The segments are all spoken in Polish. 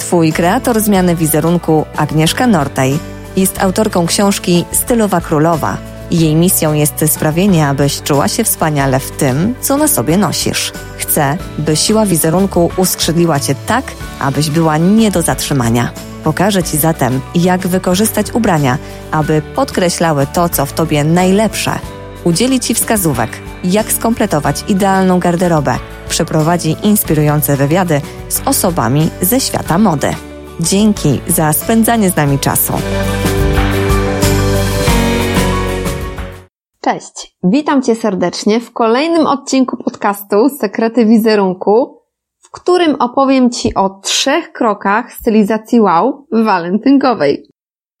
Twój kreator zmiany wizerunku, Agnieszka Nortej, jest autorką książki Stylowa Królowa. Jej misją jest sprawienie, abyś czuła się wspaniale w tym, co na sobie nosisz. Chcę, by siła wizerunku uskrzydliła cię tak, abyś była nie do zatrzymania. Pokażę Ci zatem, jak wykorzystać ubrania, aby podkreślały to, co w Tobie najlepsze. Udzieli Ci wskazówek, jak skompletować idealną garderobę. Przeprowadzi inspirujące wywiady z osobami ze świata mody. Dzięki za spędzanie z nami czasu. Cześć, witam Cię serdecznie w kolejnym odcinku podcastu Sekrety Wizerunku, w którym opowiem Ci o trzech krokach stylizacji wow walentynkowej.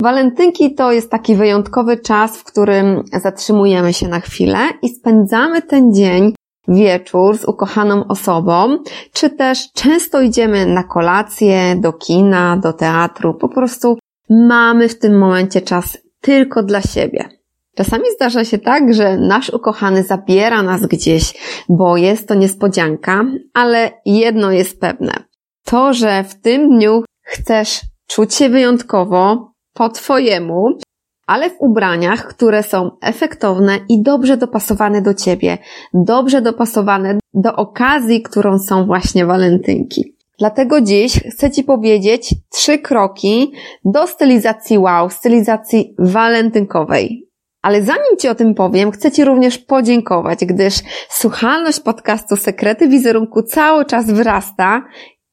Walentynki to jest taki wyjątkowy czas, w którym zatrzymujemy się na chwilę i spędzamy ten dzień, wieczór z ukochaną osobą, czy też często idziemy na kolację, do kina, do teatru, po prostu mamy w tym momencie czas tylko dla siebie. Czasami zdarza się tak, że nasz ukochany zabiera nas gdzieś, bo jest to niespodzianka, ale jedno jest pewne. To, że w tym dniu chcesz czuć się wyjątkowo, po Twojemu, ale w ubraniach, które są efektowne i dobrze dopasowane do Ciebie, dobrze dopasowane do okazji, którą są właśnie walentynki. Dlatego dziś chcę Ci powiedzieć trzy kroki do stylizacji wow, stylizacji walentynkowej. Ale zanim Ci o tym powiem, chcę Ci również podziękować, gdyż słuchalność podcastu Sekrety Wizerunku cały czas wzrasta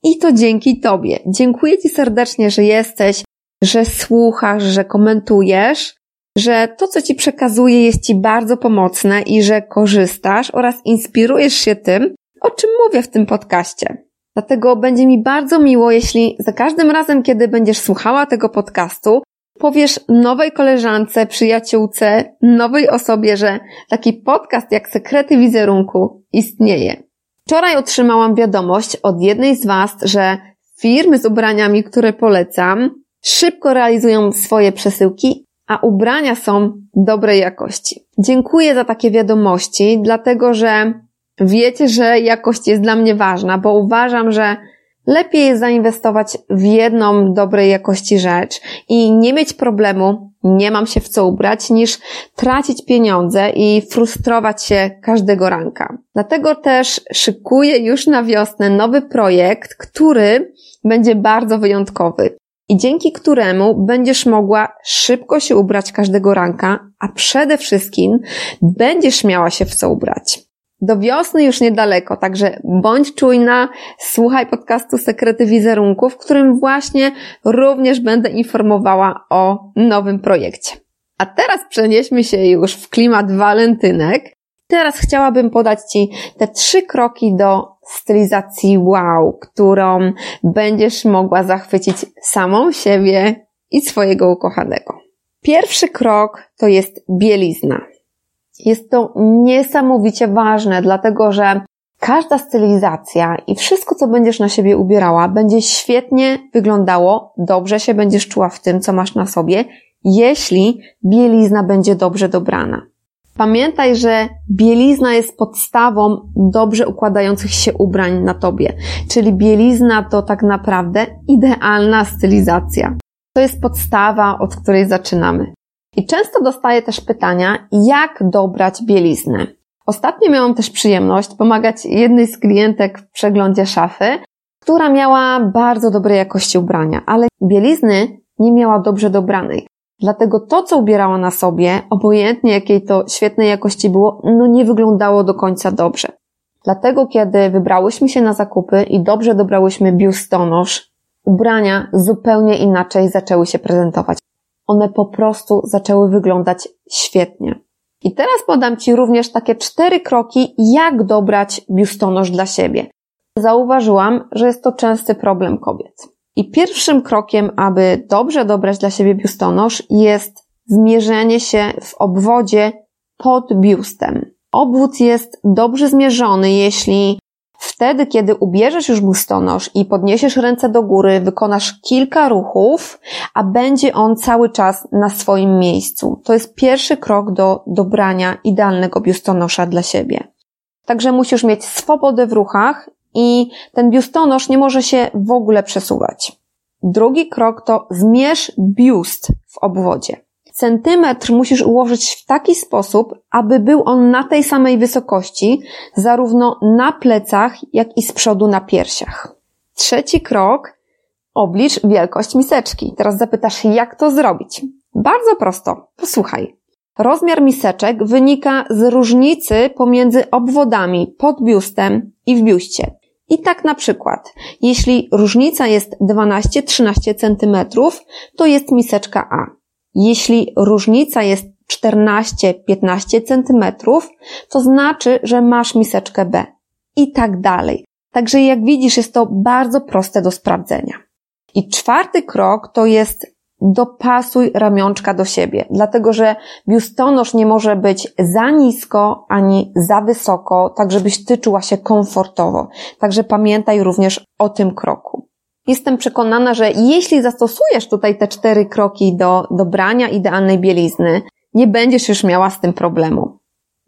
i to dzięki Tobie. Dziękuję Ci serdecznie, że jesteś, że słuchasz, że komentujesz, że to, co Ci przekazuję, jest Ci bardzo pomocne i że korzystasz oraz inspirujesz się tym, o czym mówię w tym podcaście. Dlatego będzie mi bardzo miło, jeśli za każdym razem, kiedy będziesz słuchała tego podcastu, powiesz nowej koleżance, przyjaciółce, nowej osobie, że taki podcast jak Sekrety Wizerunku istnieje. Wczoraj otrzymałam wiadomość od jednej z Was, że firmy z ubraniami, które polecam, szybko realizują swoje przesyłki, a ubrania są dobrej jakości. Dziękuję za takie wiadomości, dlatego że wiecie, że jakość jest dla mnie ważna, bo uważam, że Lepiej jest zainwestować w jedną dobrej jakości rzecz i nie mieć problemu, nie mam się w co ubrać, niż tracić pieniądze i frustrować się każdego ranka. Dlatego też szykuję już na wiosnę nowy projekt, który będzie bardzo wyjątkowy i dzięki któremu będziesz mogła szybko się ubrać każdego ranka, a przede wszystkim będziesz miała się w co ubrać. Do wiosny już niedaleko, także bądź czujna, słuchaj podcastu Sekrety Wizerunku, w którym właśnie również będę informowała o nowym projekcie. A teraz przenieśmy się już w klimat walentynek. Teraz chciałabym podać Ci te trzy kroki do stylizacji wow, którą będziesz mogła zachwycić samą siebie i swojego ukochanego. Pierwszy krok to jest bielizna. Jest to niesamowicie ważne, dlatego że każda stylizacja i wszystko, co będziesz na siebie ubierała, będzie świetnie wyglądało, dobrze się będziesz czuła w tym, co masz na sobie, jeśli bielizna będzie dobrze dobrana. Pamiętaj, że bielizna jest podstawą dobrze układających się ubrań na tobie, czyli bielizna to tak naprawdę idealna stylizacja. To jest podstawa, od której zaczynamy. I często dostaję też pytania, jak dobrać bieliznę. Ostatnio miałam też przyjemność pomagać jednej z klientek w przeglądzie szafy, która miała bardzo dobrej jakości ubrania, ale bielizny nie miała dobrze dobranej. Dlatego to, co ubierała na sobie, obojętnie jakiej to świetnej jakości było, no nie wyglądało do końca dobrze. Dlatego, kiedy wybrałyśmy się na zakupy i dobrze dobrałyśmy biustonosz, ubrania zupełnie inaczej zaczęły się prezentować one po prostu zaczęły wyglądać świetnie. I teraz podam Ci również takie cztery kroki, jak dobrać biustonosz dla siebie. Zauważyłam, że jest to częsty problem kobiet. I pierwszym krokiem, aby dobrze dobrać dla siebie biustonosz, jest zmierzenie się w obwodzie pod biustem. Obwód jest dobrze zmierzony, jeśli wtedy, kiedy ubierzesz już biustonosz i podniesiesz ręce do góry, wykonasz kilka ruchów, a będzie on cały czas na swoim miejscu. To jest pierwszy krok do dobrania idealnego biustonosza dla siebie. Także musisz mieć swobodę w ruchach i ten biustonosz nie może się w ogóle przesuwać. Drugi krok to zmierz biust w obwodzie. Centymetr musisz ułożyć w taki sposób, aby był on na tej samej wysokości, zarówno na plecach, jak i z przodu na piersiach. Trzeci krok oblicz wielkość miseczki. Teraz zapytasz, jak to zrobić? Bardzo prosto. Posłuchaj. Rozmiar miseczek wynika z różnicy pomiędzy obwodami pod biustem i w biuście. I tak na przykład, jeśli różnica jest 12-13 cm, to jest miseczka A. Jeśli różnica jest 14-15 cm, to znaczy, że masz miseczkę B. I tak dalej. Także jak widzisz, jest to bardzo proste do sprawdzenia. I czwarty krok to jest dopasuj ramionczka do siebie, dlatego że biustonosz nie może być za nisko ani za wysoko, tak żebyś ty czuła się komfortowo. Także pamiętaj również o tym kroku. Jestem przekonana, że jeśli zastosujesz tutaj te cztery kroki do dobrania idealnej bielizny, nie będziesz już miała z tym problemu.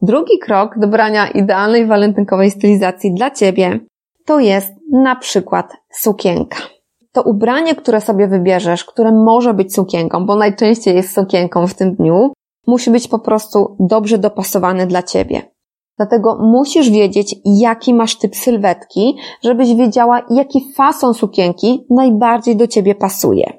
Drugi krok dobrania idealnej walentynkowej stylizacji dla Ciebie to jest na przykład sukienka to ubranie, które sobie wybierzesz, które może być sukienką, bo najczęściej jest sukienką w tym dniu, musi być po prostu dobrze dopasowane dla ciebie. Dlatego musisz wiedzieć, jaki masz typ sylwetki, żebyś wiedziała, jaki fason sukienki najbardziej do ciebie pasuje.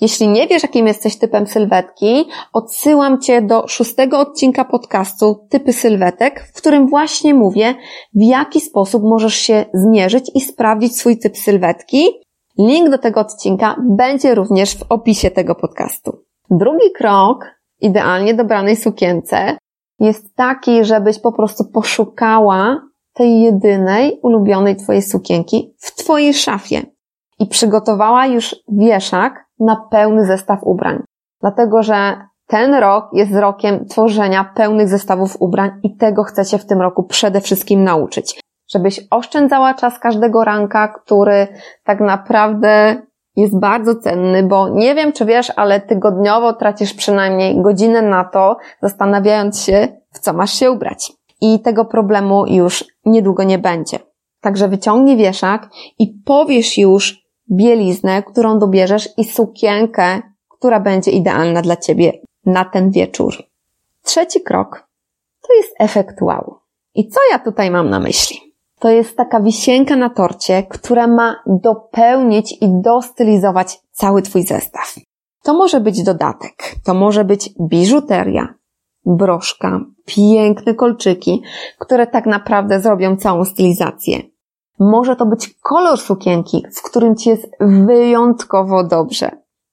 Jeśli nie wiesz, jakim jesteś typem sylwetki, odsyłam Cię do szóstego odcinka podcastu Typy sylwetek, w którym właśnie mówię, w jaki sposób możesz się zmierzyć i sprawdzić swój typ sylwetki Link do tego odcinka będzie również w opisie tego podcastu. Drugi krok idealnie dobranej sukience jest taki, żebyś po prostu poszukała tej jedynej ulubionej Twojej sukienki w Twojej szafie i przygotowała już wieszak na pełny zestaw ubrań. Dlatego, że ten rok jest rokiem tworzenia pełnych zestawów ubrań i tego chcecie w tym roku przede wszystkim nauczyć żebyś oszczędzała czas każdego ranka, który tak naprawdę jest bardzo cenny, bo nie wiem, czy wiesz, ale tygodniowo tracisz przynajmniej godzinę na to, zastanawiając się, w co masz się ubrać. I tego problemu już niedługo nie będzie. Także wyciągnij wieszak i powiesz już bieliznę, którą dobierzesz i sukienkę, która będzie idealna dla Ciebie na ten wieczór. Trzeci krok to jest efekt wow. I co ja tutaj mam na myśli? To jest taka wisienka na torcie, która ma dopełnić i dostylizować cały Twój zestaw. To może być dodatek, to może być biżuteria, broszka, piękne kolczyki, które tak naprawdę zrobią całą stylizację. Może to być kolor sukienki, w którym Ci jest wyjątkowo dobrze.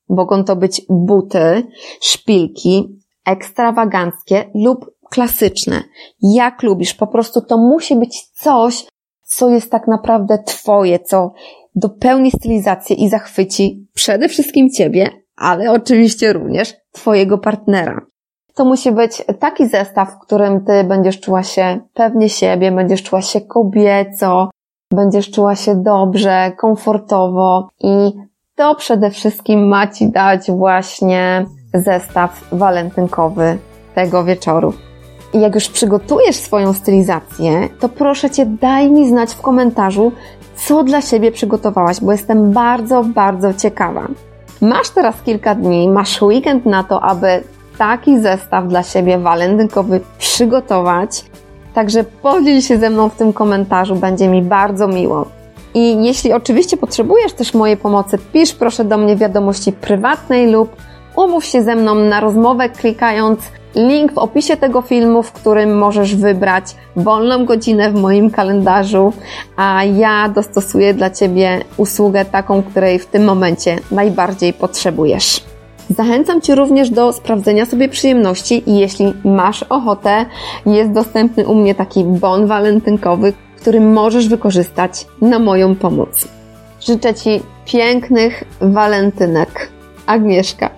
Mogą to być buty, szpilki, ekstrawaganckie lub klasyczne. Jak lubisz, po prostu to musi być coś, co jest tak naprawdę Twoje, co dopełni stylizację i zachwyci przede wszystkim Ciebie, ale oczywiście również Twojego partnera. To musi być taki zestaw, w którym Ty będziesz czuła się pewnie siebie, będziesz czuła się kobieco, będziesz czuła się dobrze, komfortowo i to przede wszystkim ma Ci dać właśnie zestaw walentynkowy tego wieczoru. Jak już przygotujesz swoją stylizację, to proszę Cię, daj mi znać w komentarzu, co dla siebie przygotowałaś, bo jestem bardzo, bardzo ciekawa. Masz teraz kilka dni, masz weekend na to, aby taki zestaw dla siebie walentynkowy przygotować. Także podziel się ze mną w tym komentarzu, będzie mi bardzo miło. I jeśli oczywiście potrzebujesz też mojej pomocy, pisz proszę do mnie wiadomości prywatnej lub umów się ze mną na rozmowę klikając link w opisie tego filmu, w którym możesz wybrać wolną godzinę w moim kalendarzu, a ja dostosuję dla Ciebie usługę taką, której w tym momencie najbardziej potrzebujesz. Zachęcam Cię również do sprawdzenia sobie przyjemności i jeśli masz ochotę, jest dostępny u mnie taki bon walentynkowy, który możesz wykorzystać na moją pomoc. Życzę Ci pięknych walentynek. Agnieszka.